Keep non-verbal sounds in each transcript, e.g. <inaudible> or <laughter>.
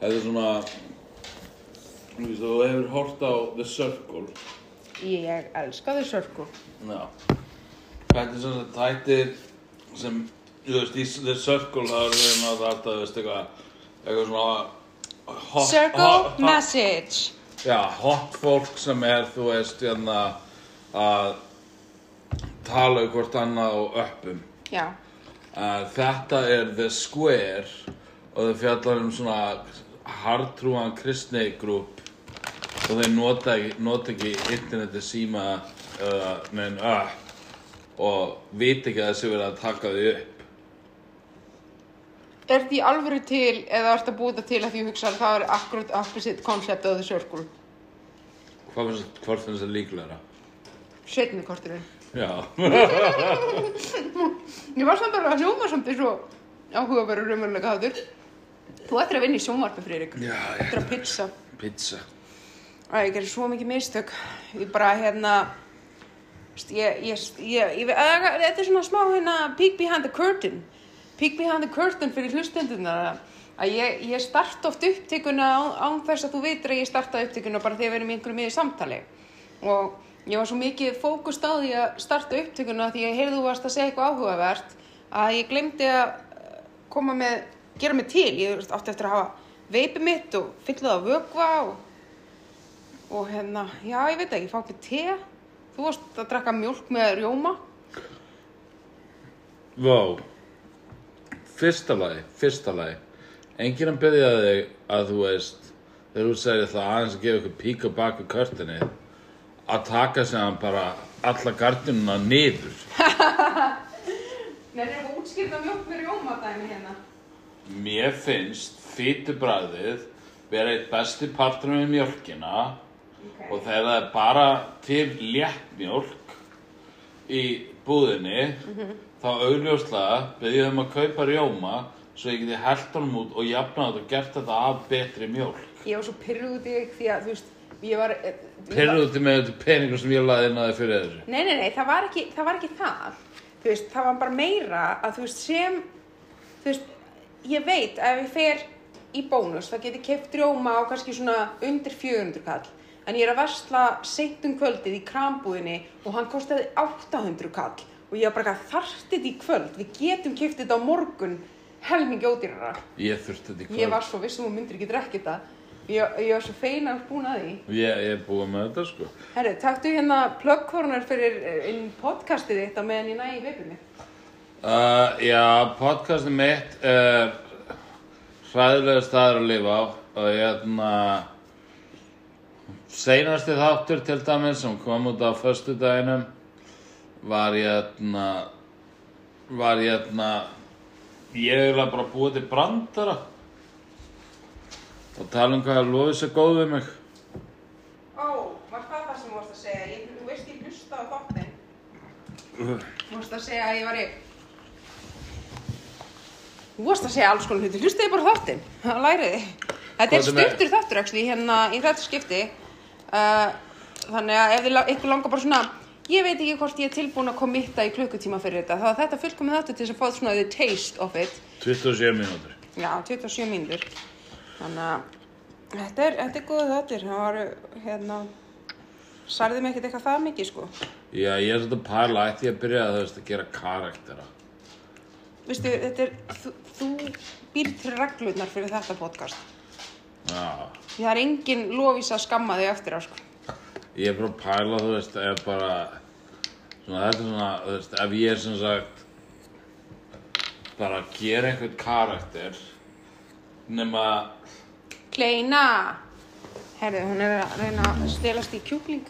Þetta er svona, þú veist, þú hefur hort á The Circle. Ég elska The Circle. Já. Þetta er svona þættir sem, þú veist, í The Circle það er reyna að alltaf, þú veist, eitthvað, eitthvað svona hot, Circle hot, hot, Message. Já, hot fólk sem er, þú veist, hérna að tala um hvort annað á öppum. Já. Uh, þetta er The Square og þau fjallar um svona hardtrúan kristni grúp og þau nota nota ekki interneti síma uh, neinn upp og veit ekki að þessi verið að taka þau upp. Er því alvöru til eða ert að búa það til að því hugsa að það er akkurat opposite concept of The Circle? Hvað finnst, það líklegra? Setni korturinn. Já. <laughs> Ég var samt alveg að hljóma samt eins og áhugaverður raunverulega hátur. Þú ættir að vinna í sjónvarpi, Friðrik. Já, Þú ættir að pizza. pizza. Æ, ég gerir svo mikið mistök. Ég bara, hérna, ég, ég, ég, ég, að, þetta er svona smá, hérna, peek behind the curtain. Peek behind the curtain fyrir hlustendunar. Að ég, ég starta oft upptökuna án, án þess að þú veitir að ég starta upptökuna bara þegar við erum í einhverju miður samtali. Og ég var svo mikið fókust á því að starta upptökuna því ég heyrðu þú varst að segja eitthvað áhugavert að ég glemdi að koma með, gera mig til. Ég átti eftir að hafa veipið mitt og fylla það á vökva og og hérna, já, ég veit ekki, ég fá ekki te þú varst að drakka mjólk með rjóma Vá. Fyrsta lagi, fyrsta lagi. Enginn að byrja þig að þú veist, þegar þú segir það aðeins að gefa ykkur pík á baku körtinni, að taka sig hann bara alla gardinuna niður. <laughs> Nei, það er útskýrða mjólk með rjóma dæmi hérna Mér finnst fýtubræðið vera eitt besti partur með mjölkina okay. og þegar það er bara til léttmjólk í búðinni þá augljóslega byrðið þeim að kaupa rjóma svo ég geti hellt honum út og jafna þetta og gert þetta af betri mjólk. Ég var svo pyrruð út í þig því að, þú veist, ég var eh, var- út með þetta peningur sem ég laði inn að þið fyrir þessu. Nei, nei, nei, það var ekki það, var ekki það. Veist, það var bara meira að, þú veist, sem þú veist, ég veit að ef ég fer í bónus, það geti keft rjóma á kannski svona undir 400 kall. En ég er að versla seint um kvöldið í krambúðinni og hann kostaði 800 kall. Og ég var bara eitthvað þarftið í kvöld, við getum keft þetta á morgun. Helmingi ódýrara. Ég þurfti þetta í kvöld. ég var svo vissum og myndir ekki drekka þetta. Ég, ég var svo feina að búin að því. Ég, ég er búið með þetta sko. Herri, taktu hérna plöggkornar fyrir eh, inn podcastið þitt á meðan ég næ í veipinni Uh, já, podcastið mitt er hræðilega staður að lifa á. Og hérna seinasti þáttur til dæmis sem kom út á föstudaginum var hérna var hérna ég er bara búið til brandara. Og tala um hvað að lofið sér góð við mig. Ó, var það það sem þú varst að segja? Ég, þú veist ég hlusta á þáttinn. Þú varst að segja að ég var í... Þú varst að segja alls konar hluti. Hlustaði bara á þáttinn. Læriði. Þetta er er- stuttur þáttur, actually, hérna í þetta skipti. Uh, þannig að ef þið ykkur langar bara svona... Ég veit ekki hvort ég er tilbúin að kommitta í klukkutíma fyrir þetta. Það var þetta fullkomið þáttur til þess að fá svona the taste of it. 27 mínútur Já, 27 mínútur. Þannig að þetta er, þetta er góð þáttur. Það var, hérna, særði mig ekkert eitthvað það mikið, sko. Já, ég er pæla ætti ég að byrja að veist að gera karaktera Vistu, þetta er, þú, þú býr til reglurnar fyrir þetta podcast. Já það er engin lofís að skamma þig eftir á, sko. Ég er bara að pæla, þú veist, ef bara svona, þetta er svona, þú veist, ef ég er sem sagt bara að gera einhvern karakter nema Kleina! Herðu, hún er að reyna að stelast í kjúkling.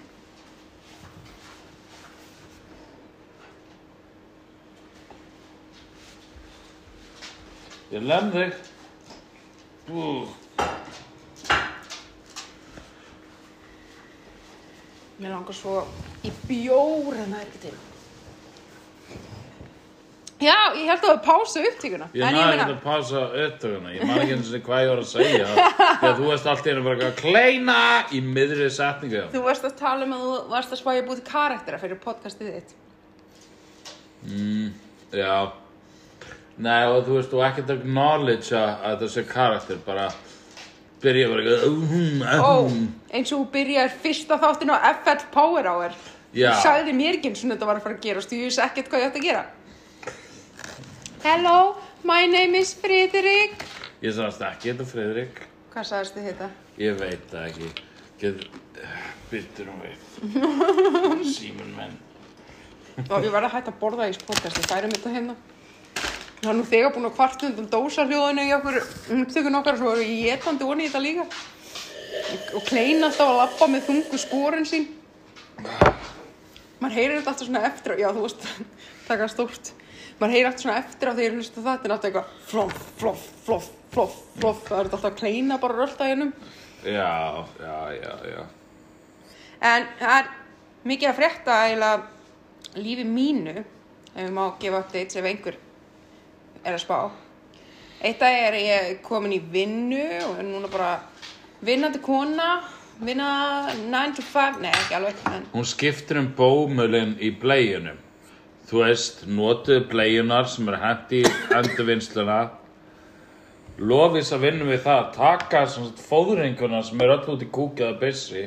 Ég lem þig Mér langar svo í bjór en það er ekki til. Já, ég held að það pása upptíkuna. Ég næði ekki að passa upptökuna, ég man ekki eins og hvað ég var að segja að þú veist allt í henni bara eitthvað kleina í miðri setningu Þú varst að tala um að þú varst að spæja búið karaktera fyrir podcastið þitt. Já Nei og þú veist, þú ekkert acknowledge að sé karakter bara byrja bara eitthvað um, Ó, um. eins og þú byrjar fyrsta þáttin á FL Power Hour. Já. Þú sagði mér ekki eins og þetta var að fara að gerast, þú vissi ekkert hvað ég ætti að gera. Hello, my name is Friðrik. Ég sagðist ekki þetta Friðrik Hvað sagðist þið þetta? Ég veit það ekki Get... Byttur um við <laughs> Símon menn Og ég verði að hætta að borða í podcasti, færum þetta hérna. Það er nú þegar búin að kvart undan dósarhljóðinu í okkur umtökun okkar og svo eru ég etandi onni í þetta líka. Og klein alltaf að lappa með þungu sporin sín. Man heyrir þetta alltaf svona eftir já þú veist, <laughs> taka stórt. Man heyrir alltaf svona eftir þegar ég hlusta það, þetta er alltaf eitthvað floff, floff, floff, floff, floff. Það er þetta alltaf að kleina bara rölda hennum. Já, já, já, já En það er mikið að frétta eiginlega lífi mínu, ef við má gefa updates ef einhver er að spá. Eitt að er ég komin í vinnu og er núna bara vinnandi kona, vinna 9 to 5, nei ekki alveg, en Hún skiptir um bómulinn í bleiunum Þú veist, notuðu bleiunar sem eru hendi í endurvinnsluna Lofís að vinna við það að taka fóðringuna sem er öll út í kúki eða byssi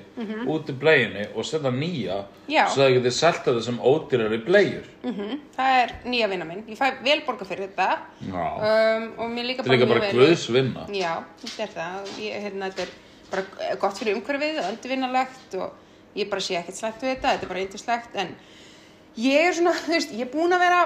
út í bleiunni og setja nýja Já. svo það getið selta það sem ódýrar í bleiur. Mm það er nýja vinna minn. Ég fæ vel borga fyrir þetta. Um, og mér líka bara vel- guðs vinna. Já, þetta er það. Ég, hérna, þetta er bara gott fyrir umhverfið og endurvinnalegt og ég bara sé ekkert slæmt við þetta, þetta er bara eindislegt en ég er svona, <laughs> þú veist, ég er búin að vera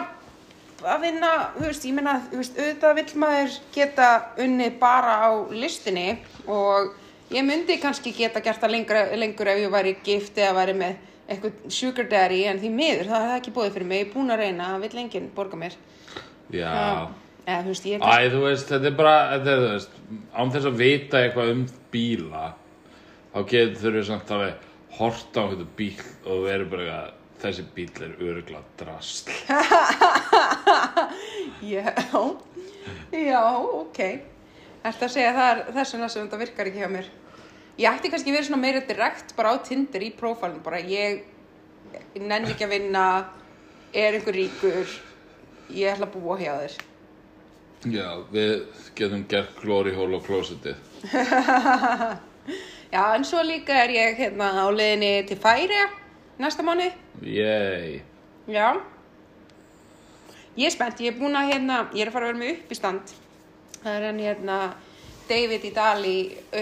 að vinna, þú veist, ég meina, þú veist, auðvitað vill maður geta unnið bara á listinni og ég myndi kannski geta gert það lengur, lengur ef ég væri gift eða væri með eitthvað sugar daddy en því miður, það er það ekki búið fyrir mig, ég er búin að reyna, það vill enginn borga mér. Já, Eða, þú veist, ég er kannski, Æ, þú veist, þetta er bara, þetta er, þú veist, án þess að vita eitthvað um bíla, þá getur þurfið samt að horta á þetta bíl og verið bara eitthvað, þessi bíl er örugla drast. <laughs> Já, já, ok. Ertu að segja að það er þess vegna sem þetta virkar ekki hjá mér? Ég ætti kannski verið svona meira direkt bara á Tinder í prófælum, bara ég nenni ekki að vinna, er einhver ríkur, ég ætla að búa hjá þér. Já, við getum gert glory hole á klósitið. <laughs> Já, en svo líka er ég hérna á leiðinni til Færiða næsta mánu. Yey. Já. Ég er spennt, ég er búin að hérna, ég er að fara að vera með uppistand. Það er hann hérna, David í Dali,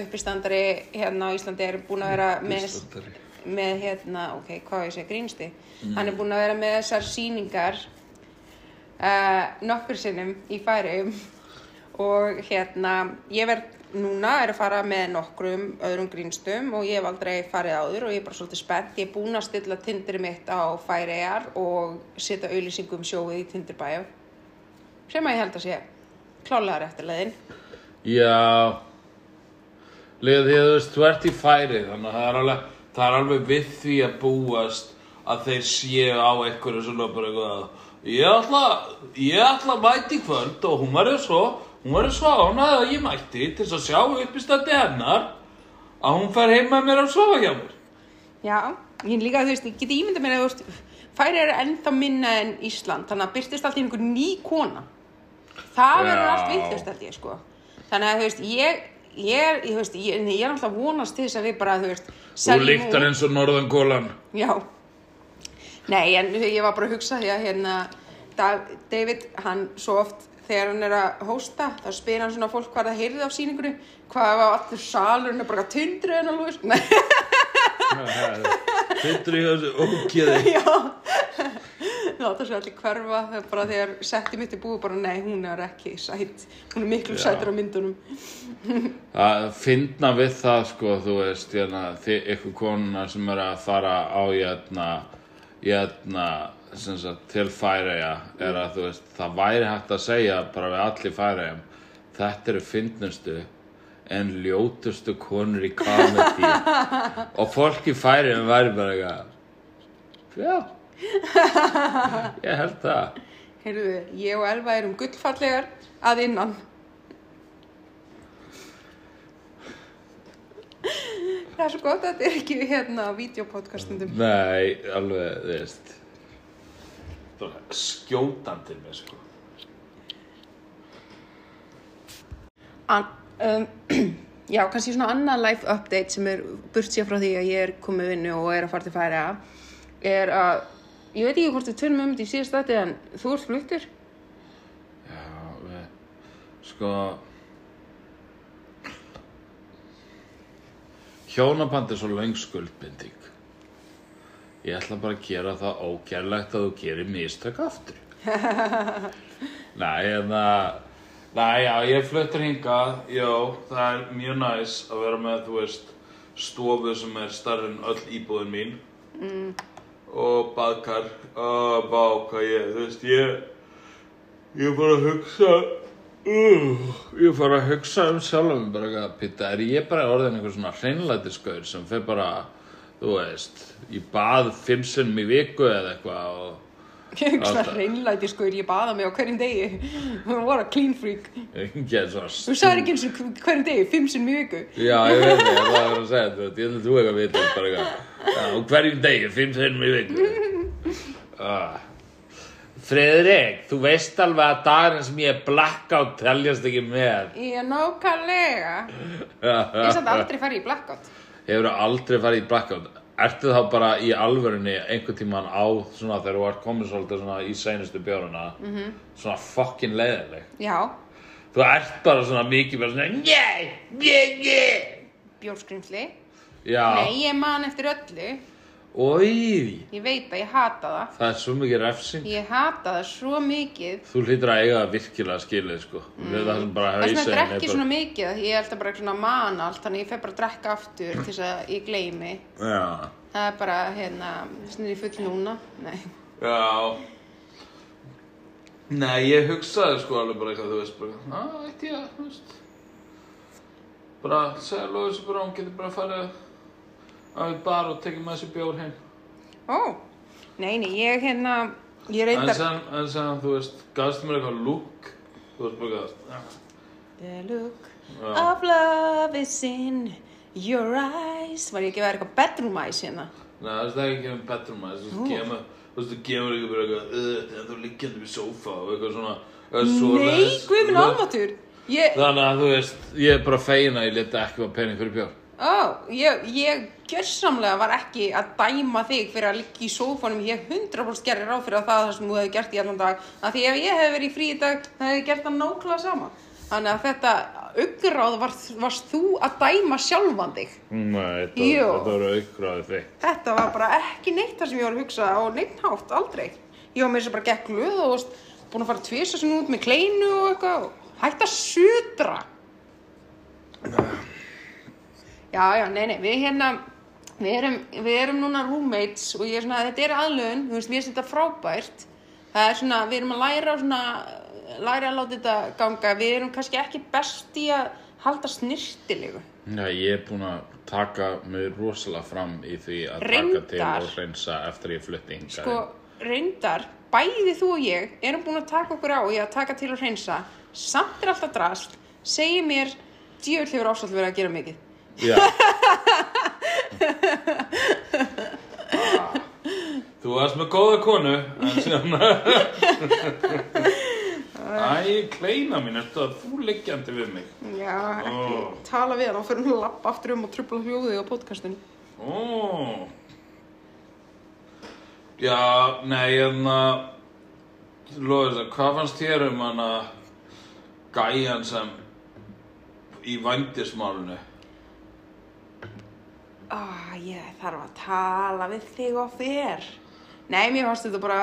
uppistandari hérna á Íslandi, er búin að vera með, með hérna, ok, hvað ég segja, grínsti. Hann er búin að vera með þessar sýningar uh, nokkur sinnum í færiðum og hérna, ég verð núna er að fara með nokkrum öðrum grínstum og ég hef aldrei farið áður og ég er bara svolítið spennt. Ég er búin að stilla tindri mitt á færiðar og setja auðlýsingum sjóið í tindirbæju sem að ég held að sé klálega réttilegðin. Já, líka því að þú veist, þú ert í færi, þannig að það er alveg, það er alveg við því að búast að þeir séu á einhverju svona bara eitthvað ég ætla, ég ætla að mæti kvöld og hún verður svo, hún verður svo ánægð að ég mætti til þess að sjá upp í standi hennar að hún fer heim með mér að sofa hjá mér. Já, ég líka, þú veist, ég geti ímynda mér að þú veist, færi er ennþá minna en Ísland, þannig að byrtist alltaf einhver ný kona. Það verður allt vittlust, held ég, sko. Þannig að, þú veist, ég, ég er, ég, þú veist, ég, ég er alltaf að vonast til þess að við bara, þú veist, Þú seljum líktar út- eins og norðan gólan. Já. Nei, en ég var bara að hugsa því að hérna, Da- David, hann svo oft þegar hann er að hósta, þá spyr hann svona fólk hvað það heyrði af sýningunni, hvað var allur salurinn er bara tundrið en að. Nei, Þetta í þessu ógeði. <laughs> já. Láta sér allir hverfa, er bara þegar setti mitt í búið bara, nei, hún er ekki sætt, hún er miklu sættur á myndunum. að finna við það sko þú veist hérna, ykkur konuna sem er að fara á hérna, hérna sem sagt, til Færeyja er að veist það væri hægt að segja bara við allir Færeyjum þetta eru fyndnustu en ljótustu konur í komedi <laughs> og fólk í Færeyjum væri bara eitthvað já ég held það Heyrðu, ég og Elva erum gullfallegar að innan. Það er svo gott að þetta er ekki hérna videopodcastundum. Nei, alveg, þú veist bara skjótandi með sko An, um, <clears throat> Já, kannski svona annan life update sem er burt sér frá því að ég er komið vinnu og er að fara til færi er að, ég veit ekki hvort við tölum um þetta í síðast þetta en þú ert fluttur? Já, við, sko Hjónaband er svo löng skuldbinding Ég ætla bara að gera það ógerlegt að þú gerir mistök aftur. <laughs> Nei, en það Nei, já, ég fluttur hingað. Jó, það er mjög næs að vera með, þú veist stofu sem er starri en öll íbúðin mín. Mm. og baðkar. Og bá, hvað ég, þú veist, ég Ég bara að hugsa uh, Ég bara að hugsa um sjálfum bara eitthvað, Pitta, er ég bara orðin einhver svona hreinlætisgaur sem fer bara, þú veist í bað fimm sinnum í viku eða eitthvað og Ég Alltaf. reynlæti sko, ég baða mig á hverjum degi Þú var að clean freak svona Þú sagði ekki eins og hverjum degi, fimm sinn mjög viku Já, ég veit það, ég var að segja þetta, ég held að þú eitthvað veit þetta bara eitthvað. Hverjum degi, fimm sinnum í viku. <laughs> Ah. Friðrik, þú veist alveg að daginn sem ég er blackout teljast ekki með. Ég er nákvæmlega Ég satt aldrei farið í blackout Hefur aldrei farið í blackout? Ertu þá bara í alvörunni einhvern tíman á svona þegar þú ert komin svolítið svona í seinustu bjóruna, -hmm. svona fucking leiðileg? Já, Þú ert bara svona mikið bara svona, njæ, njæ, njæ. bjórskrimsli Já, Nei, ég man eftir öllu oi, Ég veit að ég hata það það er svo mikið refsing. Ég hata það svo mikið Þú hlýtur að eiga það virkilega skilið, sko. Mm. Það sem bara Þess vegna hausinn drekki svona mikið að Ég held að bara svona man allt Þannig ég fer bara að drekka aftur Til þess að ég gleymi Já. Það er bara, hérna, snir í full núna Nei Já. Nei, ég hugsaði sko alveg bara eitthvað, þú veist, bara, að, ætti ég að, þú veist, bara segja Lóðis bara, hún getur bara að fara á bar og tekið með þessi bjór heim. Ó, nei, nei, ég hérna Ég En reyndar en sen, þú veist, gafstu mér eitthvað lúk, þú veist bara, ja. The look Já. of love is in your eyes Var ég ekki að vera eitthvað bedroom eyes hérna Nei, það er ekki gefið betur maður, þú veist, kemur, þú veist, þú kemur ekki bara eitthvað, það er liggjandi við sófa og eitthvað svona, eitthvað Nei, svoleiðis. guð minn almatur Ég, Þannig að þú veist, ég er bara fegin að ég leta ekki var pening fyrir bjór. Ó, ég, ég gjörsamlega var ekki að dæma þig fyrir að liggja í sófanum Ég 100% gerir ráð fyrir að það er það sem þú hefði gert í allan dag að Því ef ég hefði verið í frí í dag, það hefði gert það nákvæmlega sama Þannig að þetta augráð var, varst þú að dæma sjálfan þig Nei, þetta, voru aukráðið þig. Þetta var bara ekki neitt það sem ég var að hugsa á neitt hátt, aldrei. Ég var með þess að bara gekk glöð og varst búin að fara tvisa sinni út með kleinu og eitthvað. og Hætt að sutra. Já, já, nei, nei, við hérna, við erum, við erum núna roommates og ég er svona, þetta er aðlögun, þú veist, við erum þetta frábært. Það er svona, við erum að læra svona, læra að láta þetta ganga. Við erum kannski ekki best í að halda snirtilegu. Já, ég er búinn að taka mig rosalega fram í því að taka Reyndar. til og hreinsa eftir ég flutti hingað. Sko, reyndar, bæði þú og ég erum búin að taka okkur á í að taka til og hreinsa samt er alltaf drast segi mér, djöfull hefur ásall verið að gera mikið Já. Ah. Þú varst með góða konu, en síðan... Æ, kleina mín, ertu að þú liggjandi við mig? Já, ekki Ó. tala við hann og fyrir að lappa aftur um og trubla hljóðið á podcastinu Ó. Já, nei, en að... Lóðis, hvað fannst þér um hana gæjan sem í vændismálunu? Ah, Ég þarf að tala við þig og þér. Nei, mér fannst þetta bara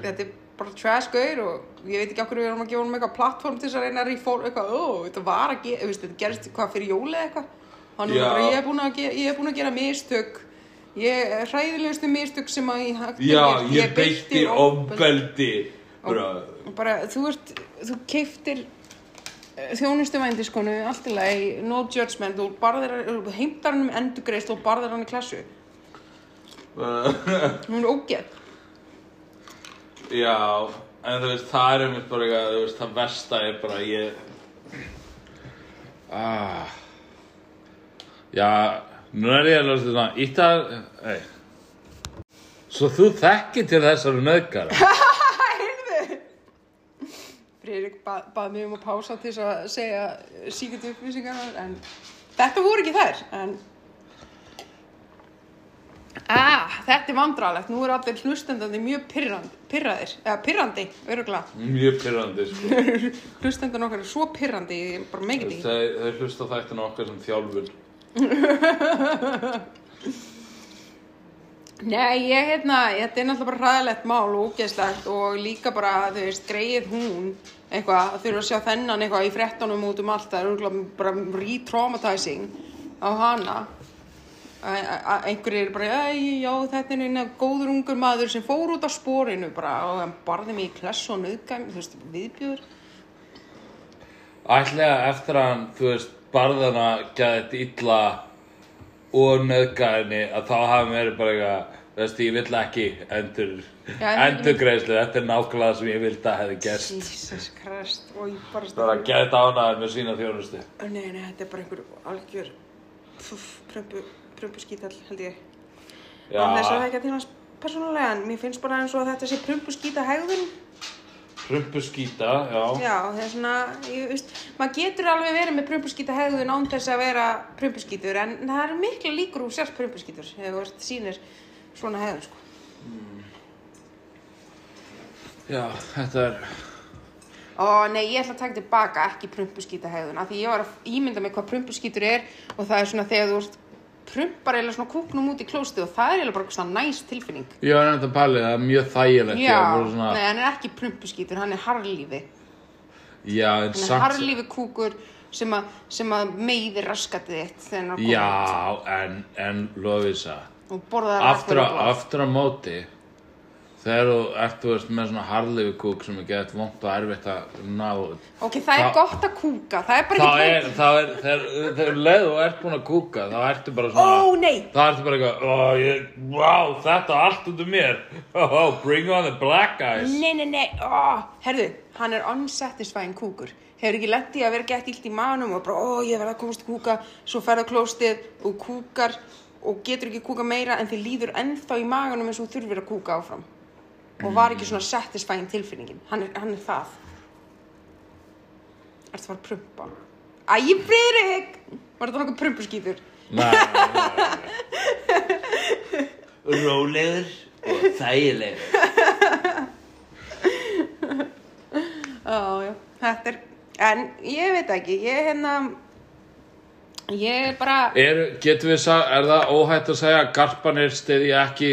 þetta er bara trash gaur og ég veit ekki okkur við erum að gefa honum eitthvað plattform til þess að reyna að rífór eitthvað, ó, þetta var að gera þetta gerist hvað fyrir jóli eitthvað. Er Já. bara, ég er búin að, ge ég er búin að gera mistök. Ég hræðilegustu mistök sem að ég hægt Já, ég beitti ofbeldi. Bara, bara, þú ert, þú keiftir þjónustu vændiskonu allt í lagi, no judgment og barðir, heimtar hann um endugreist og barðir hann í klassu <laughs> hún er ógeð Já, en þú veist, það er einmitt bara eitthvað, þú veist, það versta er bara ég... Ah. Já, nú er ég lósta svona, ítt að, ei. Svo þú þekkir til þessari nöðgara. <laughs> Friðrik bað, bað mig um að pása til þess að segja síkert upplýsingar en Þetta voru ekki þær, en... Ah, þetta er vandralegt. Nú eru allir hlustendandi mjög pirrandi, pirraðir, eða pirrandi, öruglega. Mjög pyrrandi, sko. <laughs> Hlustendan okkar er svo pirrandi, er bara megin því. Þeir, þeir hlusta á þættina okkar sem þjálfur. <laughs> Nei, ég hérna, þetta er náttúrulega bara hræðilegt mál og ógeðslegt og líka bara, þú veist, greið hún eitthvað, að þurfa að sjá þennan eitthvað í frettunum út um allt, það er örugglega bara re-traumatizing á hana. Einhverjir eru bara, "Æ, já, þetta er eina góður ungur maður sem fór út á sporinu bara og hann barði mig í kless og nöðgæm, þú veist, viðbjöður. Ætlega eftir að hann, þú veist, barðana gæðið illa og nöðgæðinni að þá hafi verið bara eitthvað, veist, ég vill ekki endur, Já, en- endurgreislu, þetta er nákvæmlega sem ég vildi að hefði gerst. Jesus Christ, og ég bara... Það var að gæta ánæður með sína þjónustu. Nei, nei, þetta er bara einhver algjör prömpu, prömpu skítall, held ég. Já, En þess að það ekki að hans persónulega, en mér finnst bara eins og að þetta sé prömpu skýta hegðun. prumpu skýta, já. Já, það er svona, ég veist, maður getur alveg verið með prömpu skýta hegðun án þess að vera prömpu skýtur, en það eru mikla líkur úr sérst prömpu skýtur, ef þú veist, sýnir svona hegðun, sko. Já, þetta er, Ó, nei, ég ætla að taka tilbaka ekki prumpuskýta hegðun af því ég var að ímynda mig hvað prumpuskýtur er og það er svona þegar þú ert prumpar eða svona kúknum út í klóstið og það er eiginlega bara svona næs tilfinning. Var nefnt að palið, það er mjög þægilegt. Já, svona, nei, hann er ekki prumpuskýtur, hann er harlífi Já, en hann er harlífi kúkur sem, að- sem að meiðir raskatið þitt já, en, en aftur á, aftur á móti, þegar þú ert, veist, með svona harlifi kúk sem er gett vont og erfitt að ná, ok, það er Þá- gott að kúka, það er bara þá ekki er, þá er, þegar, þegar leið og ert búin að kúka, þá ertu bara svona, ó, nei, þá ertu bara eitthvað, ó, ég, wow, þetta allt út um mér, <laughs> oh, bring on the black eyes. Nei, nei, nei, ó, herðu, hann er unsatisfying kúkur. Hefur ekki lent í að vera gett illt í manum og bara, ó, ég verð að komast að kúka, svo ferða klóstið og kúkar og getur ekki kúka meira en þið líður ennþá í maganum eins og þú þurfir að kúka áfram. Og var ekki svona satisfying tilfinningin. Hann er, hann er það. Ertu að fara að prumpa? Æ, Friðrik! Var þetta nokkuð prumpuskýtur? Nei, nei, nei. Rólegur og þægilegur. Já, já, þetta er, en ég veit ekki, ég hérna, ég er bara, Er, getum við sagt, er það óhætt að segja að garpanir stiðja ekki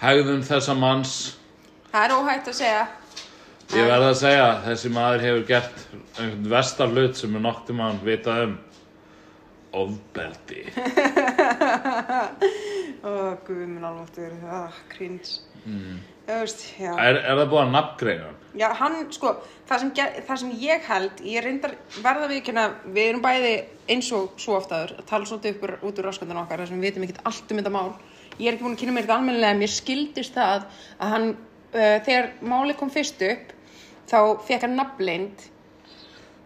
hegðun þessa manns? Það er óhætt að segja. Ég verð að segja að þessi maður hefur gert einhvern vestar hlut sem er nokkuð mann vitað um. Ofbeldi. <laughs> Ó, guð minn alváttur, ah, krins. Mm. Þú veist, já. Er, er það búið að nafngreina hann? Já, hann, sko, það sem, ge- það sem ég held, ég reyndar verða við ekki við erum bæði eins og svo oftaður að tala svolítið upp úr, út úr rasköndan okkar þar sem við vitum ekkert allt um þetta mál. Ég er ekki búin að kynna mér þetta almennilega, mér skildist það að hann, þegar málið kom fyrst upp, þá fekk hann nafnleind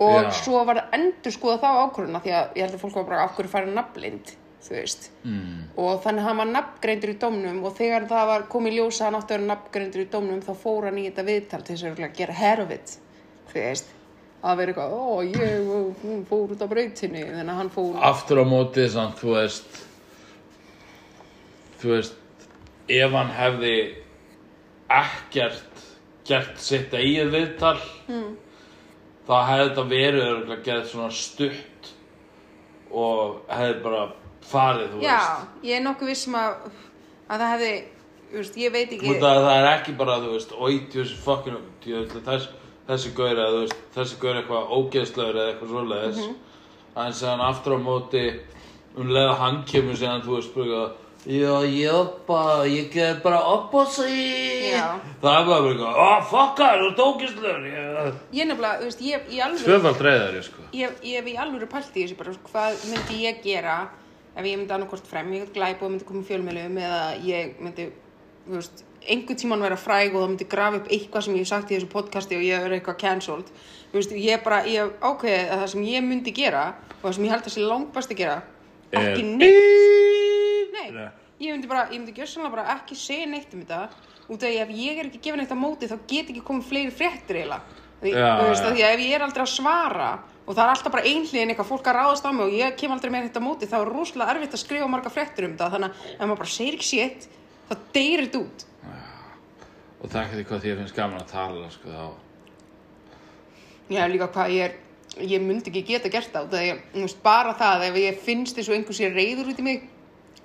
og Já. svo var það endur skoða þá ákvörðuna því að ég held að fólk var bara ákvörðu færa nafnleind, þú veist. Mm. Og þannig að hann var nafngreindur í dómnum og þegar það var komið í ljós að hann átti að vera nafngreindur í dómnum þá fór hann í þetta viðtal til þess að gera it, þú veist. Að vera eitthvað, ó, ég fór út á brautinni, þannig að hann fór... Aftur á móti samt, þú veist, þú veist, ef hann hefði ekkert gert sitt eigið viðtal, mm. þá hefði þetta verið örugglega gert svona stutt og hefði bara farið, þú Já, veist. ég er nokkuð vissum að, að það hefði, veist, ég veit ekki... Út að það er ekki bara, þú veist, fucking, djöfull, þess, þessi gaur eða, þessi gaur eitthvað ógeðslegur eða eitthvað svoleiðis. Mm -hmm. En séðan aftur á móti, um leið að hann kemur séðan, þú veist, bara, já, ég bara, ég ger bara upp á sig. Já. Það er bara bara eitthvað, oh, fuck það, þú ert ógeðslegur. Ég... Ég nefnilega, þú veist, ég, ég alveg... Tvöfald reyðar, ég sko. ég, ég hef í alvöru pælt í þessu bara hvað myndi ég gera ef ég myndi annarkort fremja eitthvað glæp og myndi koma í fjölmjölum eða ég myndi þú veist, einhvern tímann vera fræg og það myndi grafa upp eitthvað sem ég hef sagt í þessu podcasti og ég er eitthvað cancelled þú veist, ég bara, ég hef ákveðið að það sem ég myndi gera og það sem ég held að sé langbæst að gera ekki Er- neitt nei, Nei. ég myndi bara, ég myndi gjössanlega bara ekki segja neitt um þetta. Út af því ef ég er ekki gefin eitt á móti þá get ekki komið fleiri fréttir eiginlega. Því, Já, þú veist, já. að því að ef ég er aldrei að svara og það er alltaf bara einhliðin eitthvað fólk að ráðast á mig og ég kem aldrei með þetta á móti þá er rosalega erfitt að skrifa marga fréttur um þetta. Þannig að ef maður bara segir ekki shit þá deyrir þetta út. Og er ekki hvað að finnst gaman að tala, sko, þá. Já, líka hvað ég er, ég myndi ekki geta gert það, það ég, þú veist, bara það, ef ég finnst eins og einhver sé reyður út í mig,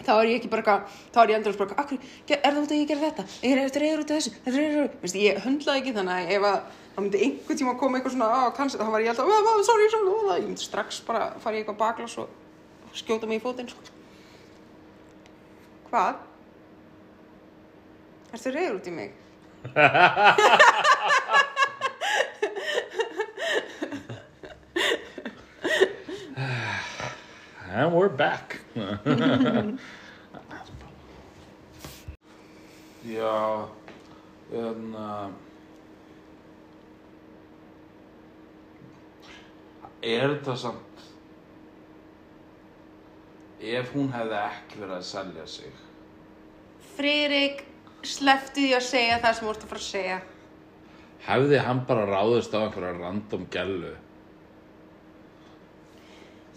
þá er ég ekki bara, eitthvað- þá er ég endur bara, akkur, er það út að ég gera þetta? Ég er eftir reyður út af þessu, þetta er reyður út, veist, ég höndlaði ekki þannig að ef að það myndi einhver tíma að koma eitthvað svona, á, kannski, þá var ég alltaf, "Ah, ah, sorry, sorry, sorry, ég myndi strax bara fara í eitthvað baklas og skjóta mig í fótinn, sko. Hvað? Ertu reyður út í mig? <laughs> And we're back. <laughs> Já, en uh, er þetta samt ef hún hefði ekki verið að selja sig Friðrik, sleftu því að segja það sem þú ert að fara að segja. hefði hann bara ráðist á einhverja random gælu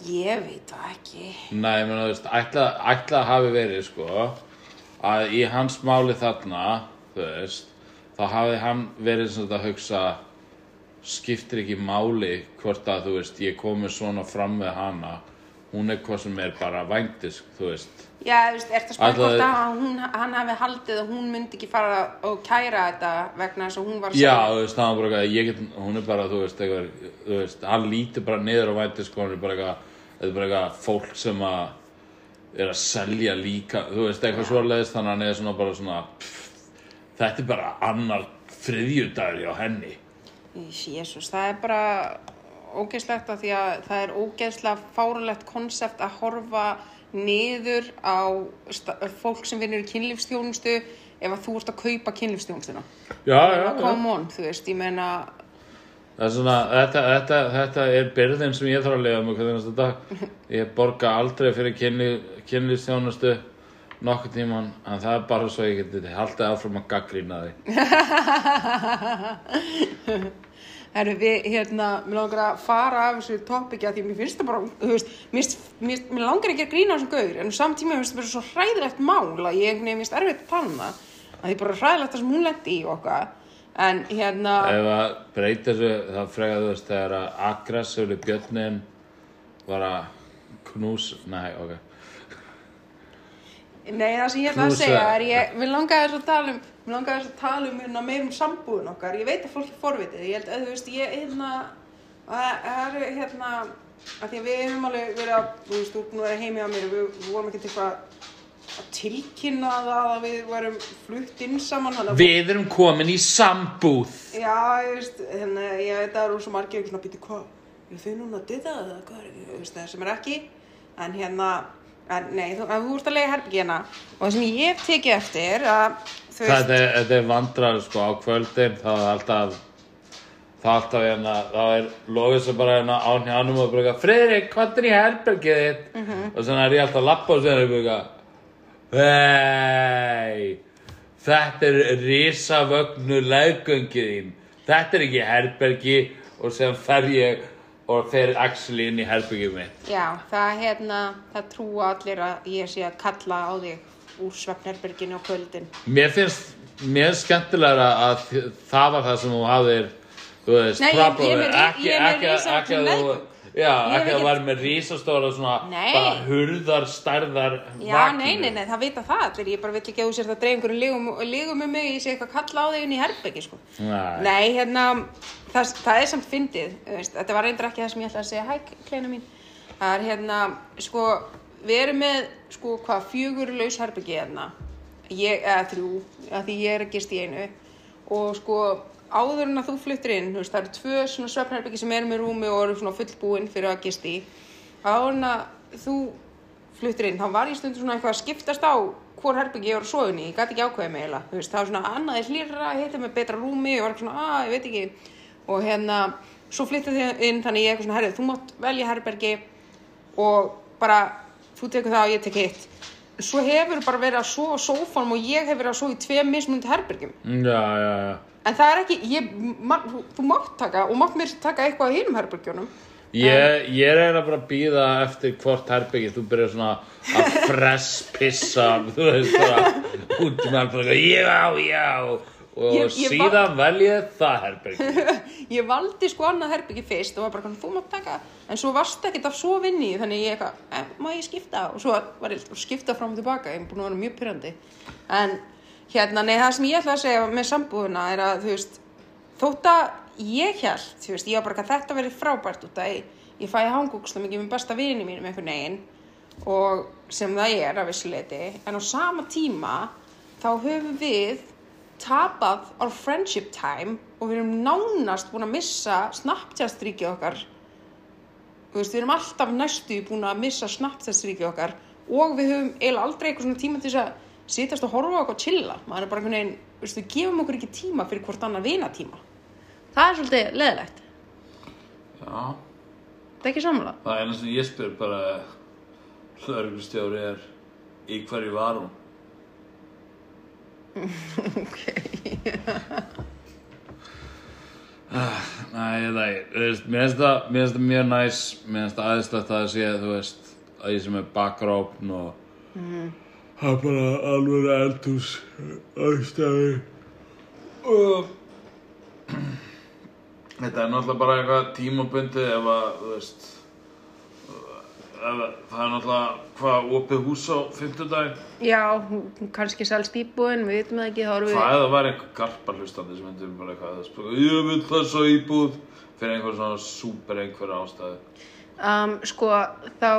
Ég veit það ekki. Nei, ég meina, þú veist, ætla, ætla að hafi verið, sko, að í hans máli þarna, þú veist, þá hafi hann verið svona að hugsa, skiptir ekki máli hvort að, þú veist, ég komi svona fram með hana, hún er hvað sem er bara væntisk, þú veist. Já, þú veist, ertu að spara Ætlaði- hvort að hún, hann hafi haldið að hún myndi ekki fara og kæra þetta vegna þess að hún var að Já, þú veist, það var bara eitthvað, ég get, hún er bara, þú veist, eitthvað, þú veist, hann lítur bara niður á væntisk, hún er bara eitthvað, þetta er bara eitthvað fólk sem að er að selja líka, þú veist, eitthvað svoleiðis, þannig að hann er svona bara svona, pff, þetta er bara annar þriðjudagur á henni. Jésús, það er bara ógeðslegt að því að það er ógeðslega fáralegt konsept að horfa niður á fólk sem vinnur í kynlífstjónustu ef að þú ert að kaupa kynlífstjónustuna. Já, já, já. Come on, þú veist, ég meina, svona, þetta, þetta, þetta er byrðin sem ég þarf að lifa með hvernig næsta dag. Ég borga aldrei fyrir kynlýstjónustu nokkuð tíman, en það er bara svo ég geti haldið áfram að gaggrýna því. <laughs> Herru, við, hérna, mér langar að fara af þessu topiki að því mér finnst það bara, þú veist, mér, mér, mér langar ekki að grína á þessum gauður, en samtíma mér finnst það bara svo hræðilegt mál að ég, mér finnst erfitt að tala um það, að því bara hræðilegt það sem hún lendi í okkar, en hérna, Ef að breyta þessu, þá frekar þú veist, þegar að aggressífli björnin var að knús, nei, ok. nei, það sem ég ætla að segja er ég, mér langar þess að tala um, mér langar þess að tala um hérna meir um sambúðin okkar, ég veit að fólk er forvitið, ég held að þú veist, ég, hérna, að- það er, hérna, að því að við hefum alveg verið að, þú veist, þú nú að vera heimi á mér og við, við vorum ekkert eitthvað að tilkynna það að við varum flutt inn saman að Við erum komin í sambúð. já, ég veist, hérna, ég veit að það eru svo margir ekki svona býti hvað, ég finn hún að dita eða hvað er, ég veist, það sem er ekki en hérna, en nei, þú, að þú ert að lega herbyggi hérna og það sem ég tekið eftir að veist, Þetta er, þetta er vandrar, sko, á kvöldin, þá er alltaf, þá er alltaf hérna, þá er lofið sem bara hérna á njánum og bara eitthvað, Friðrik, hvað er í herbergið þitt? Mhm. Og svona er ég alltaf að lappa og segja hei, þetta er risavögnu leggöngið þín, þetta er ekki herbergi og sem fer ég og fer Axel inn í herbergið mitt. já, það hérna það trúa allir að ég sé að kalla á þig úr svefnherberginu á kvöldin Mér finnst, mér finnst skemmtilega að það var það sem þú hafðir, þú veist, Nei, ég- ég ekki, ég ekki, risavaxin ekki að þú. Já, ekki að væri með rísastóra svona, Nei. bara hurðar, stærðar, Já, nei, nei, nei, það vita það allir, ég bara vill ekki að þú sér það dreif einhverjum lígum, lígum með mig, ég sé eitthvað að kalla á þig inn í herbyggi, sko. Nei. Nei, hérna, það, það er samt fyndið, veist, þetta var reyndar ekki það sem ég ætlaði að segja, hæ, kleina mín. Það er hérna, sko, við erum með, sko, hvað, fjögur laus herbyggi hérna, ég, eða þrjú, að því ég er að gist í einu, og sko, áður en að þú fluttir inn, þú veist, það eru tvö svona svefnherbyggi sem eru með rúmi og eru svona fullbúin fyrir að gist í, áður en að þú fluttir inn, þá var ég stundum svona eitthvað að skiptast á hvor herbyggi ég var að í, ég gæti ekki ákveðið mig eiginlega, þú veist, það var svona annaði hlýra, hitti með betra rúmi, ég var eitthvað svona, að, ég veit ekki, og hérna, svo flyttið þið inn, þannig ég eitthvað svona, herrið, þú mátt velja herbergi og bara, þú tekur það og ég tek hitt. Svo hefur bara verið að sofa á sófanum og ég hefur verið að sofa í tveim mismundi herbergjum. Já, já, já. En það er ekki, ég, ma, þú, mátt taka og mátt mér taka eitthvað á hinum herbergjónum. Ég, ég er eiginlega bara að býða eftir hvort herbyggi, þú byrjar svona að fress pissa, <laughs> þú veist bara, út með alveg já, já, og Ég- ég síðan vel ég það herbyggi. <laughs> ég valdi sko annað herbyggi fyrst og var bara, þú mátt taka. En svo varst ekkert af svo vinni þannig ég eitthvað, eh, má ég skipta? Og svo var ég að skipta fram og tilbaka ég er búin að vera mjög pyrrandi en hérna, nei, það sem ég ætla að segja með sambúðuna er að, þú veist þótt að ég held, þú veist, ég var bara að þetta verið frábært út að ég, ég fæ hangúksla mikið með besta vini mínum einhvern veginn og sem það er af vissuleiti en á sama tíma þá höfum við tapað á friendship time og við erum nánast búin að missa Snapchat-stríkið okkar. Þú veist, við erum alltaf næstu búin að missa Snapchat-stríkið okkar og við höfum eiginlega aldrei eitthvað svona tíma til þess að sitast og horfa okkur og chilla. Maður er bara einhvern veginn, þú veist, við gefum okkur ekki tíma fyrir hvort annar vinatíma. Það er svolítið leðilegt, Já, það er ekki sammála. Það er eina sem ég spyr bara, hlörgustjóri er, í hverju var hún? <laughs> Nei, ég það ekki, þú veist, mér finnst það, mér finnst það mjög næs, mér finnst það aðeinslegt að það sé, þú veist, að ég sem er bakrópn og það er bara alveg eldhús aðstæði og þetta er náttúrulega bara eitthvað tímabundið ef að, þú veist, ef að, það er náttúrulega hvað opið hús á fimmtudaginn, já, kannski selst íbúin, við veitum það ekki þá erum við hvað ef það var einhver garpar hlustandi sem hendur bara eitthvað ég vil þessa íbúð fyrir einhver svona súper einhver ástæði. um, sko þá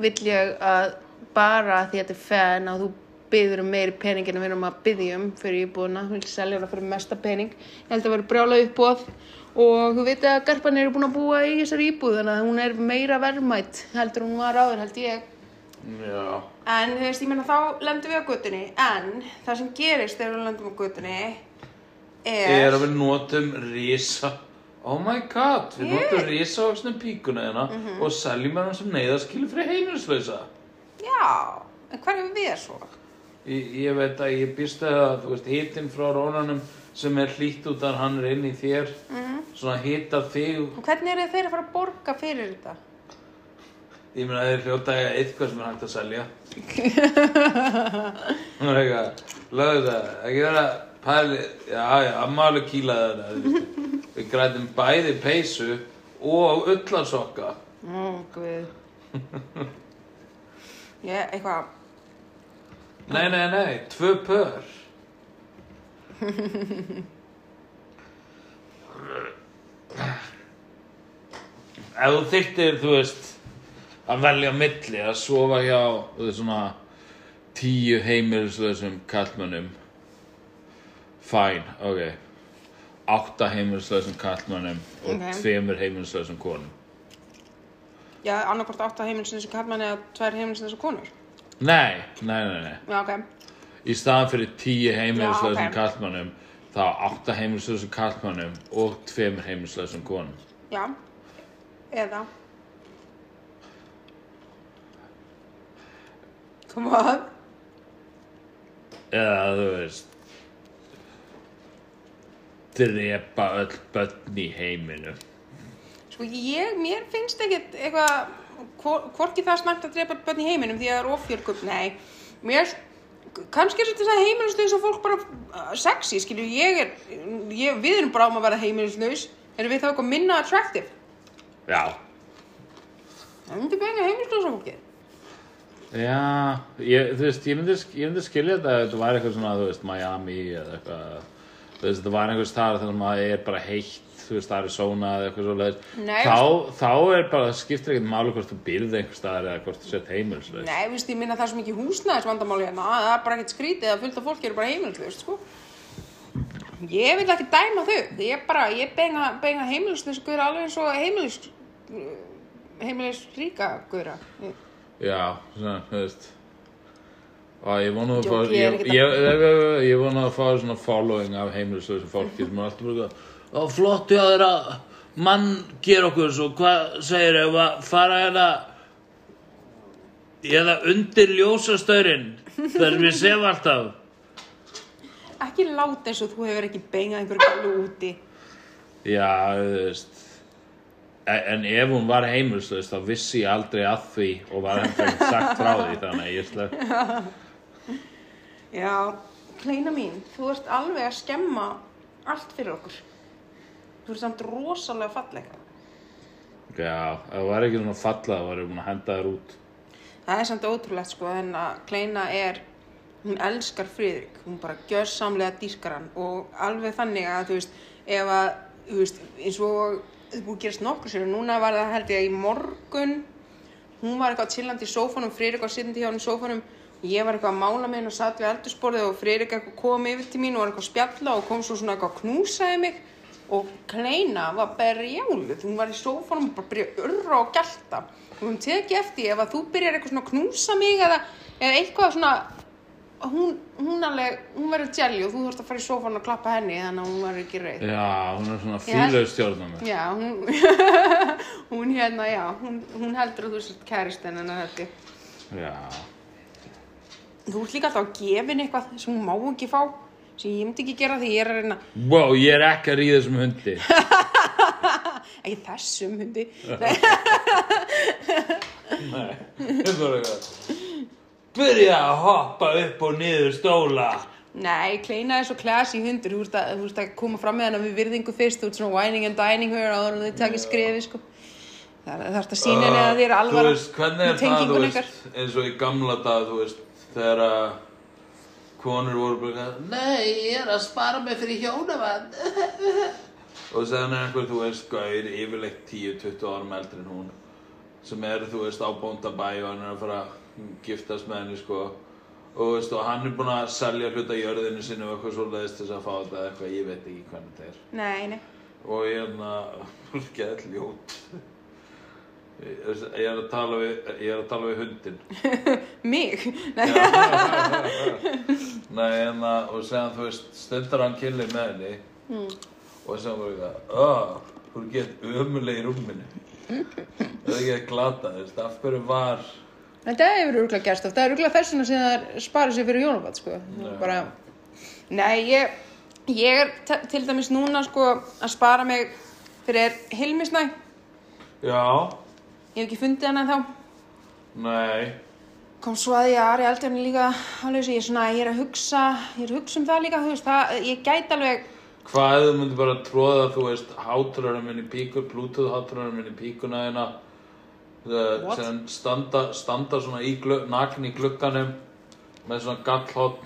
vill ég að bara því að þetta er fan að þú byður um meiri pening en við erum að byðja um fyrir íbúðuna, þú vil selja hana fyrir mesta pening. Ég held að vera brjála uppbóð og þú veit að garpan eru búin að búa í þessari íbúð þannig að hún er meira verðmætt heldur hún var áður held ég. Já. en þú veist, ég meina þá lendum við á göttunni en það sem gerist þegar við lendum á göttunni er, er að við notum risa. Oh my god, við notum risa vaksnum píkuna hérna og seljum hérna sem neyðaskilu fyrir heimilislausa já, en hvað er við svo? ég, ég veit að ég býst að þú veist hitinn frá rónanum sem er hlýtt út að hann er inn í þér. Svona hita þig. Og hvernig eru þeir að fara að borga fyrir þetta? ég meina þeir hljóta að eiga eitthvað sem er hægt að selja. <laughs> Það er eitthvað lögðu það, ekki vera pæli, já já, alveg kýlaði það við grætum bæði peysu og ullarsokka Ó, guð <laughs> Ég, eitthvað Nei, nei, nei, tvö pör. Ef þú þyrftir, þú veist að velja milli að sofa hjá þú veist svona tíu heimilislausum kallmönnum Fæn, ok. Átta heimilislausum kallmönnum og Ok. tveimur heimilislausum konum Já, annarkvort átta heimilsins sem kallmann eða tvær heimilsins sem konur. Nei, nei, nei, nei. Já, ok. Í staðan fyrir tíu heimilislausum Já, ok. kallmönnum þá átta heimilislausum kallmönnum og tveimur heimilislausum konum. Já Eða? Hvað? eða þú veist drepa öll börn í heiminu Sko, ég, mér finnst ekkert eitthvað hvor- hvorki það slæmt að drepa börn í heiminum því að það er ofjörgum, nei mér, kannski er þetta heimilislaus og fólk bara uh, sexy, skilju, ég er ég, við erum bara um að vera heimilislaus. Erum við þá eitthvað minna attractive? Já. Það myndi benga heimilislausa fólki Já, ég, þú veist, ég myndi, ég myndi skilja þetta ef þetta var eitthvað svona, þú veist, Miami eða eitthvað, veist, þetta var einhver staðar þar sem að er bara heitt, þú veist, Arizona eða eitthvað svo leiðis, Nei, þá, þá er bara, það skiptir ekkert máli hvort þú byrði einhver staðar eða hvort þú sett heimilslaus. Nei, veist, ég minna það er svo mikið húsnæðis vandamáli hérna, að það er bara ekkert skrítið að fullt af fólki eru bara heimilislaust, sko. Ég vil ekki dæma þau, ég er bara, ég benga, benga heimilislaust guður alveg eins og heimilis, heimilis ríka guðra. Já, svona, þú veist, og ég vona að fá, ég ég, ég, ég, ég, ég vona að fá svona following af heimilislausu fólki sem er alltaf bara, ó, flott þér að mann ger okkur svo, hvað segir ef að fara hérna eða undir ljósastörin þar sem ég sef alltaf Ekki láta eins og þú hefur ekki bengað einhverju gælu úti. Já, þú veist E- En ef hún var heimilislaus þá vissi ég aldrei að því og var hendur sagt frá því þannig að ég slög Já, kleina mín, þú ert alveg að skemma allt fyrir okkur. Þú ert samt rosalega falleg. Já, ef það var ekki svona fallað þá var ég búin að henda þér út. Það er samt ótrúlegt sko, en að kleina er, hún elskar Friðrik, hún bara gjörsamlega dýrkar hann. Og alveg þannig að þú veist, ef að, þú veist, eins og þið búið að gerast nokkur sér, núna var það held ég í morgun, hún var eitthvað chillandi í sófanum, Friðrik var sittandi hjá hann í sófanum, ég var eitthvað að mála með henn og satt við eldursporðið og eitthvað kom yfir til mín og var eitthvað að spjalla og kom svo svona eitthvað að knúsaði mig og Kleina var berjáluð, hún var í sófanum og bara byrjaði að urra og gælta og hún teki eftir ef að þú byrjar eitthvað svona að knúsa mig eða, eða eitthvað svona hún, hún alveg, hún verður jelly og þú þarfst að fara í sófanum og klappa henni þannig að hún verður ekki reið. Já, hún er svona Ég held- fílaug stjórnum Já, hún, <laughs> hún hérna, já, hún, hún heldur að þú sért kærist en þetta. Já, Þú ert líka alltaf að gefa henni eitthvað sem hún má ekki fá, sem ég myndi ekki gera því ég er að reyna, wow, ég er ekki að ríða þessum hundi. <laughs> Ekki þessum hundi, Nei, það er eitthvað Byrja að hoppa upp og niður stóla. Nei, kleina er svo classy hundur, þú ert að, þú ert að koma fram með hennar við virðingu fyrst, þú ert svona whining and dining her áður en þið takir skrefi, sko. Það er að sína henni að er alvara Þú veist, hvernig er það, þú veist, eins og í gamla dag, þú veist, þegar að konur voru bara Nei, ég er að spara mig fyrir hjónavann <laughs> Og segðan er einhver, þú veist, gaur, yfirleitt 10-20 árum eldri en hún sem er, þú veist, á bóndabæ og hann er að fara að giftast með henni, sko. Og, þú veist, og hann er búinn að selja hluta jörðinu sinni og eitthvað svoleiðist til þess að fá þetta eitthvað, ég veit ekki hvernig þetta er. Nei, nei, og <laughs> ég er að fólk er ljót ég er að tala við ég er að tala við hundin <laughs> mig, nei, <laughs> nei en að og segja þú veist stundar hann kynli með henni og segja bara eitthvað oh, þú er gett ömuleg í rúminu. Það er ekki að glata þú veist af hverju var þetta hefur örgulega gerst oft, það er örgulega þessuna sem það spara sér fyrir hjónabat, sko, bara, nei, ég, ég er til dæmis núna, sko, að spara mig fyrir Hilmisnæ, já ég hef ekki fundið hana þá, nei. Kom svo að ég að Ari hann líka alveg svo ég er svona, ég er að hugsa ég er að hugsa um það líka, þú veist, það, ég gæti alveg hvað þú myndir bara tróða þú veist háturarinn minn í píkur bluetooth háturarinn minn í píkuna þína What? sem standa, standa svona í glugg, nakn í glugganum með svona gallhótt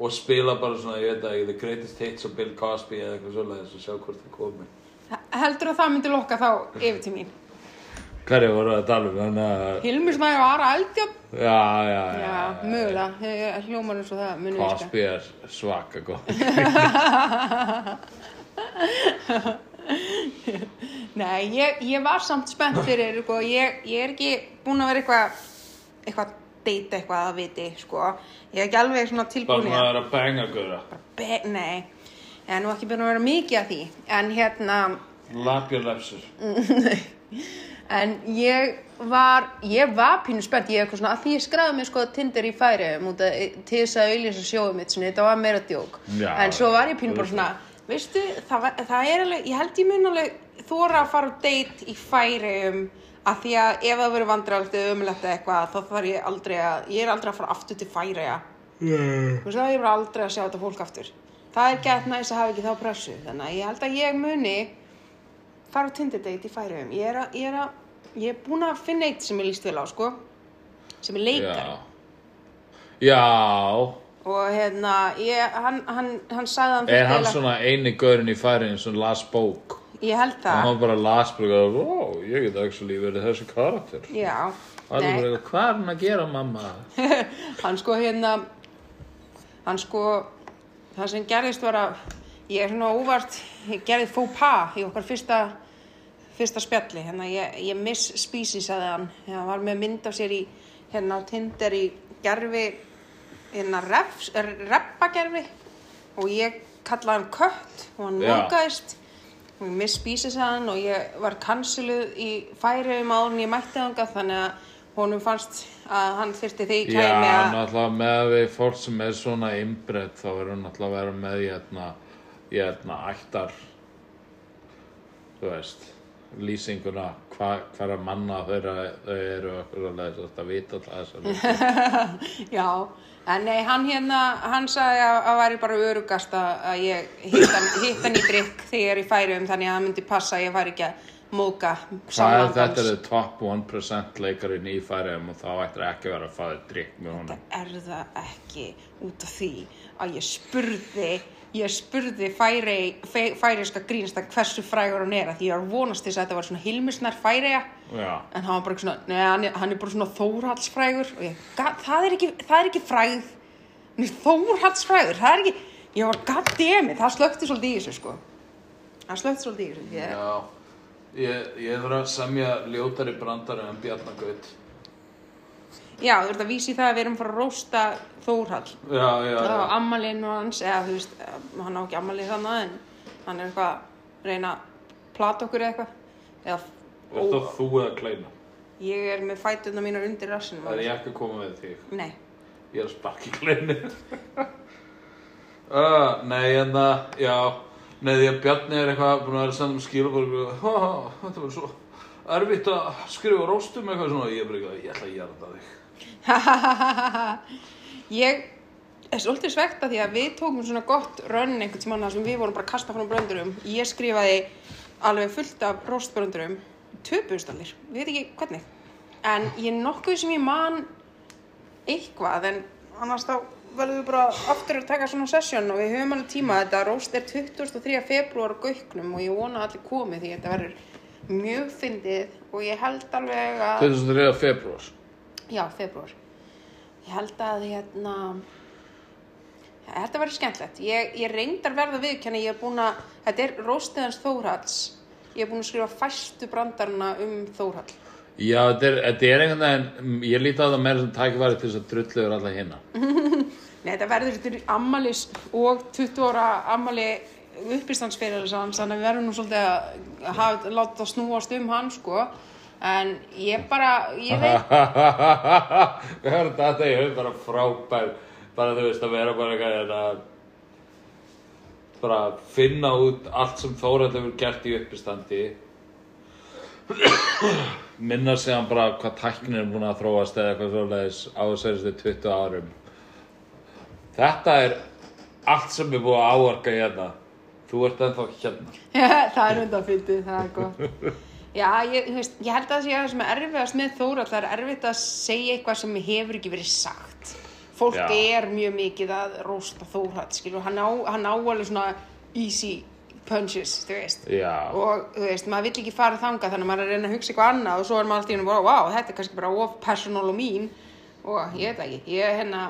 og spila bara svona, ég veit það ekki, The Greatest Hits og Bill Cosby eða eitthvað svoleiðis og sjá hvort það komi. Heldur að það myndi lokka þá yfir til mín Hverju voru að tala um? Þannig að Hilmisnæ og Ara Eldjátt já, já, já, já, mögulega, ég hljómar eins og það muni virka. Cosby er svaka góð <laughs> Nei, ég, ég var samt spennt fyrir, sko, ég, ég er ekki búin að vera eitthvað, eitthvað deyta eitthvað að viti, sko. Ég er ekki alveg svona bara tilbúin í það. er að benga góra Be nei, ég er nú ekki búin að vera mikið að því, en hérna, lapja lefsur <laughs> en ég var, ég var pínu spennt, ég er eitthvað svona, að því ég skræði mig sko Tinder í færi út að, til þess að auðlýsa sjóðum mitt, svona, þetta var meira djók. Já, en svo var ég pínu bara svona, veistu, það, var, það er alveg, ég held ég mun alveg þóra að fara á date í færi um, að því að ef það verður vandralt eða umlætt eða eitthvað, þá þarf ég aldrei að, ég er aldrei að fara aftur til færi, ja. Þú veist það, ég er aldrei að sjá þetta fólk aftur. Það er gett næst að hafa ekki þá pressu, þannig að ég held að ég muni fara á Tinder date í færi um. Ég er að, ég er að, ég er búin að finna eitt sem ég líst vel á, sko, sem er leikari. já já Og hérna, ég, hann, hann, hann sagði að hann Er hann svona eini gaurinn í færiðin sem las bók? Ég held Og það. hann bara las bara, ó, ég get actually verið þessi karakter. Já. Alveg hvað er hann að gera, mamma? <laughs> hann sko hérna, hann sko, það sem gerðist var að, ég er svona óvart, ég gerði faux pas í okkar fyrsta, fyrsta spjalli, hérna ég, ég miss species að hann, hann var með mynd af sér í, hérna á Tinder í gerfi, hérna refs, reppagerfi og ég kallaði hann kött og hann Já. mókaðist og ég miss species að hann og ég var kansiluð í færi um áður en ég mætti þangað þannig að honum fannst að hann þyrfti því Já, kæmi að náttúrulega með við fólk sem er svona innbreytt þá verður náttúrulega vera með í hérna, í hérna ættar, þú veist, lýsinguna hva, hverja manna þeirra þau eru okkur að leiðis að vita alltaf þess <laughs> Já, en nei, hann hérna, hann sagði að það væri bara örugast að ég hitt hann í drikk þegar ég færi um þannig að það myndi passa að ég færi ekki að móka Hvað er þetta er top 1% leikarinn í færiðum og þá ættir ekki að vera að fæða drikk með honum. Er það ekki út af því að ég spurði ég spurði færi, fæ- færiska grínsta hversu frægur hann er að því ég var vonast þess að þetta var svona hilmisnar færiða Já, en hann var bara svona, neða hann, er- hann er bara svona þórhaldsfrægur og ég, "Ga- það er ekki, það er ekki er þórhaldsfrægur, það er ekki ég var goddammit, það slökti svolítið í þessu sko. Það slökti svolítið í þessu ég, já Ég, ég þarf að semja ljótari brandari en Bjarnagaut já, þú ert að vísi það að við erum að rósta þórhald Já, já, það já. var ammalinn og hans eða þú veist, hann á ekki ammalið þannig en hann er eitthvað að reyna að plata okkur eða eitthvað. Eða, Er það þú eða kleina? ég er með fætuna mínar undir rassinum Það er ég ekki að koma með þig. Nei, Ég er að sparki kleinu <laughs> uh, Nei, en það, já Nei, því að Bjarni er eitthvað búin að vera að senda um skilabór Þetta var svo erfitt að skrifa róstum eitthvað svona. Ég er bara eitthvað, ég ætla að jarða þig. <laughs> Ég er svolítið svekta því að við tókum svona gott rönn einhvern tímann þar sem við vorum bara að kasta frá bröndurum ég skrifaði alveg fullt af róstbröndurum töpuðstallir, við veit ekki hvernig. En ég er nokkuð sem ég man eitthvað en annars þá verðum við bara aftur að taka svona sesjón og við höfum alveg tíma þetta róst er 23. februar Gauknum og ég vona allir komi því þetta verður mjög fyndið og ég held alveg að 2003. februar Já, februar. Ég held að hérna, þetta verður skemmtilegt. Ég, ég reyndar verða viðkjanni, ég er búin að, þetta er Róstiðans Þórhalls. Ég er búin að skrifa fæstu brandarna um Þórhall. Já, þetta er, er einhvern veginn Ég líti á það meira sem tækifæri til þess að drulluður alla hérna <laughs> Nei, þetta verður er ammalis og 20 ára ammali uppistandsferilis hans, þannig að við verðum nú svolítið að hafa, láta það snúast um hann, sko. En ég bara, ég veit, <laughs> Við höfum þetta í hug bara frábær bara þú veist að vera bara eitthvað hérna bara finna út allt sem Þórald hefur gert í uppistandi minna sig hann bara hvað tæknin er búin að þróast eða eitthvað svoleiðis á þessaristu 20 árum þetta er allt sem er búið að áarka hérna þú ert ennþá hérna <laughs> það er undan fyndið, það er gott. Já, ég, veist, ég held að það sé að það sem er erfiðast með Þórald, það er erfitt að segja eitthvað sem hefur ekki verið sagt. Fólk Já. er mjög mikið að rósta Þórald, skilur, hann á, hann á alveg svona easy punches, þú veist. já, Og, þú veist, maður vill ekki fara þangað þannig að maður er að reyna að hugsa eitthvað annað og svo er maður alltaf í hennu bara, wow, þetta er kannski bara of personal og mín og ég veit það ekki, ég hérna,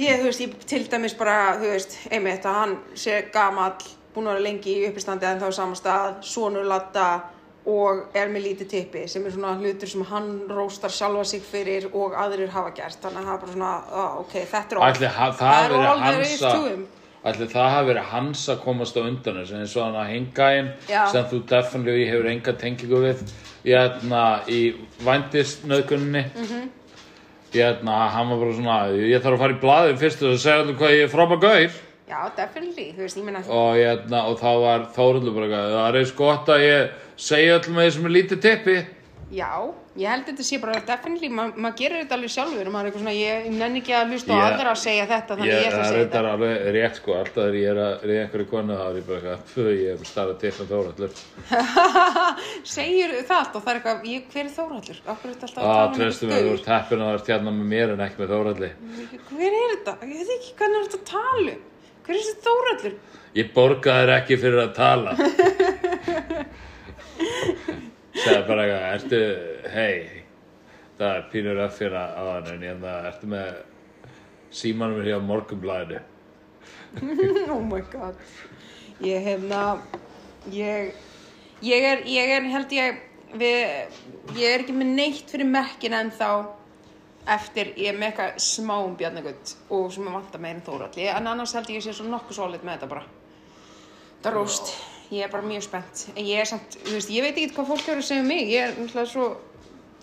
Ég, þú veist, ég til dæmis bara, þú veist, einmitt að hann sé gamall, búin að vera lengi í uppistandi en þá á sama stað, sonur latta og er með lítið tippi sem er svona hlutur sem hann róstar sjálfa sig fyrir og aðrir hafa gert. Þannig að það er bara svona, á, ok, þetta er ha- það það er all there is to him. Ætli það hafi verið hans að komast á undan þessu eins og hann að hingaðinn Já. sem þú definitely hefur enga tengingu við í, hérna, í vændisnöðkunni mm. -hmm. hérna, hann var bara svona ég þarf að fara í blaðið fyrst og segja allir hvað ég er frábær gaur Já, definitely, þú veist, ég meina, og, hérna, og þá var Þóruldur bara það er eins gott að ég segja öllum að ég sem er lítið tippi já, ég held að þetta sé bara definitely, ma maður gerir þetta alveg sjálfur og maður er eitthvað svona, ég nenni ekki að hlusta Ég- aðra að segja þetta, þannig Ég, ég ætla að það er segja þetta þetta. alveg rétt sko, alltaf þegar ég er að reyða einhverju konu þá er ég bara eitthvað, "Pfu, ég er starra til en Þóruldur <laughs> Segir það alltaf, það er eitthvað, ég, hver er Þórhallur? Akkur er þetta alltaf að tala um mér, þú ert heppin að það ert hérna með mér en ekki með Þóralli. Hver er þetta? Ég er að um. Hver er þetta Þórhallur? Ég borga þér ekki fyrir að tala. <laughs> Segða bara eitthvað, ertu, hei, það er pínur að fyrir á hann en ég það, ertu með símanum hér á morgunblæðinu. <laughs> oh my god. Ég hefna, ég, ég er, ég er, held ég, við, ég er ekki með neitt fyrir mekkin ennþá eftir, ég er með eitthvað smá um bjarnagutt og sem er vant að meira en Þórhalli, en annars held ég að ég sé svo nokkuð svolít með þetta bara. Það róst, ég er bara mjög spennt, en ég er samt, þú veist, ég veit ekki hvað fólk hefur að segja um mig, ég er náttúrulega svo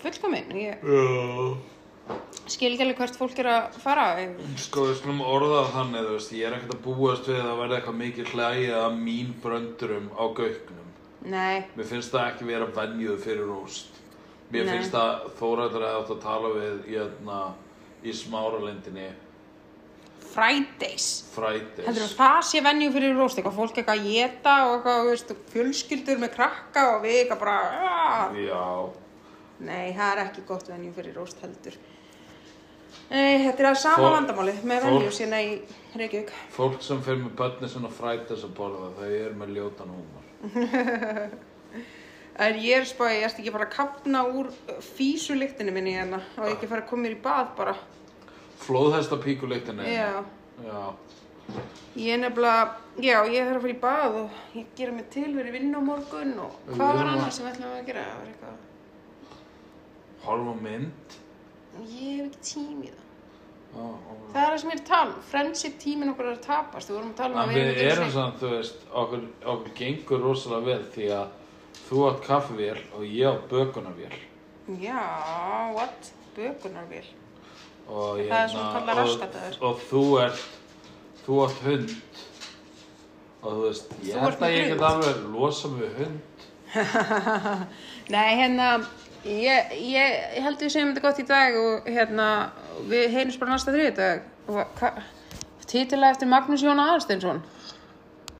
fullkominn, ég, skil ekki alveg hvert fólk er að fara. Sko, við skulum orða þannig, þú veist, ég er ekkert að búast við að verða eitthvað mikið hlægið af mín bröndurum á gauknum. Nei, Mér finnst það ekki vera venjuð fyrir rúst. Mér Nei. finnst það Þórældur hefði átt að tala við hérna, í smáralindinni Fridays. Fridays. Heldur að það sé venju fyrir róst, eitthvað fólk eitthvað að geta og eitthvað, þú veist, fjölskyldur með krakka og við eitthvað bara, aah. Já, Nei, það er ekki gott venju fyrir róst heldur. Nei, þetta er að sama vandamáli með venju sína í Reykjavík. fólk sem fyrir með börni svona Fridays að borða, þau eru með ljótan húmor. <laughs> En ég er spáði, ég erst ekki að fara að kapna úr físuliktinu minni hérna og ekki fara að koma mér í bað bara. Flóðhesta píkuleiktinni. Já, Já. ég er nefnilega, já, ég þarf að fara í bað og ég gera mig til fyrir vinnu á morgun og Við hvað var erum að- annars sem við ætlum að gera? Það var eitthvað, Horfa á mynd. ég hef ekki tími í það. Já, já. Það er það sem ég er að tala um, friendship tímin okkur er að tapast, við vorum að tala um En að við ekki erum einu sinni- samt, þú veist, okkur, okkur gengur rosalega vel því að þú átt kaffivél og ég á bökunarvél. Já, what? Bökunarvél. Og, Það er svona hérna- kallað og- raskataður. Og þú ert, þú átt hund. Og þú veist, ég held ert að með ég get alveg losa við hund. <laughs> Nei, hérna, ég, ég, ég held við segjum þetta gott í dag og hérna, við heyrjumst bara næsta þriðdag. Og hvað, titilega eftir Magnús Jón Aðarsteinsson.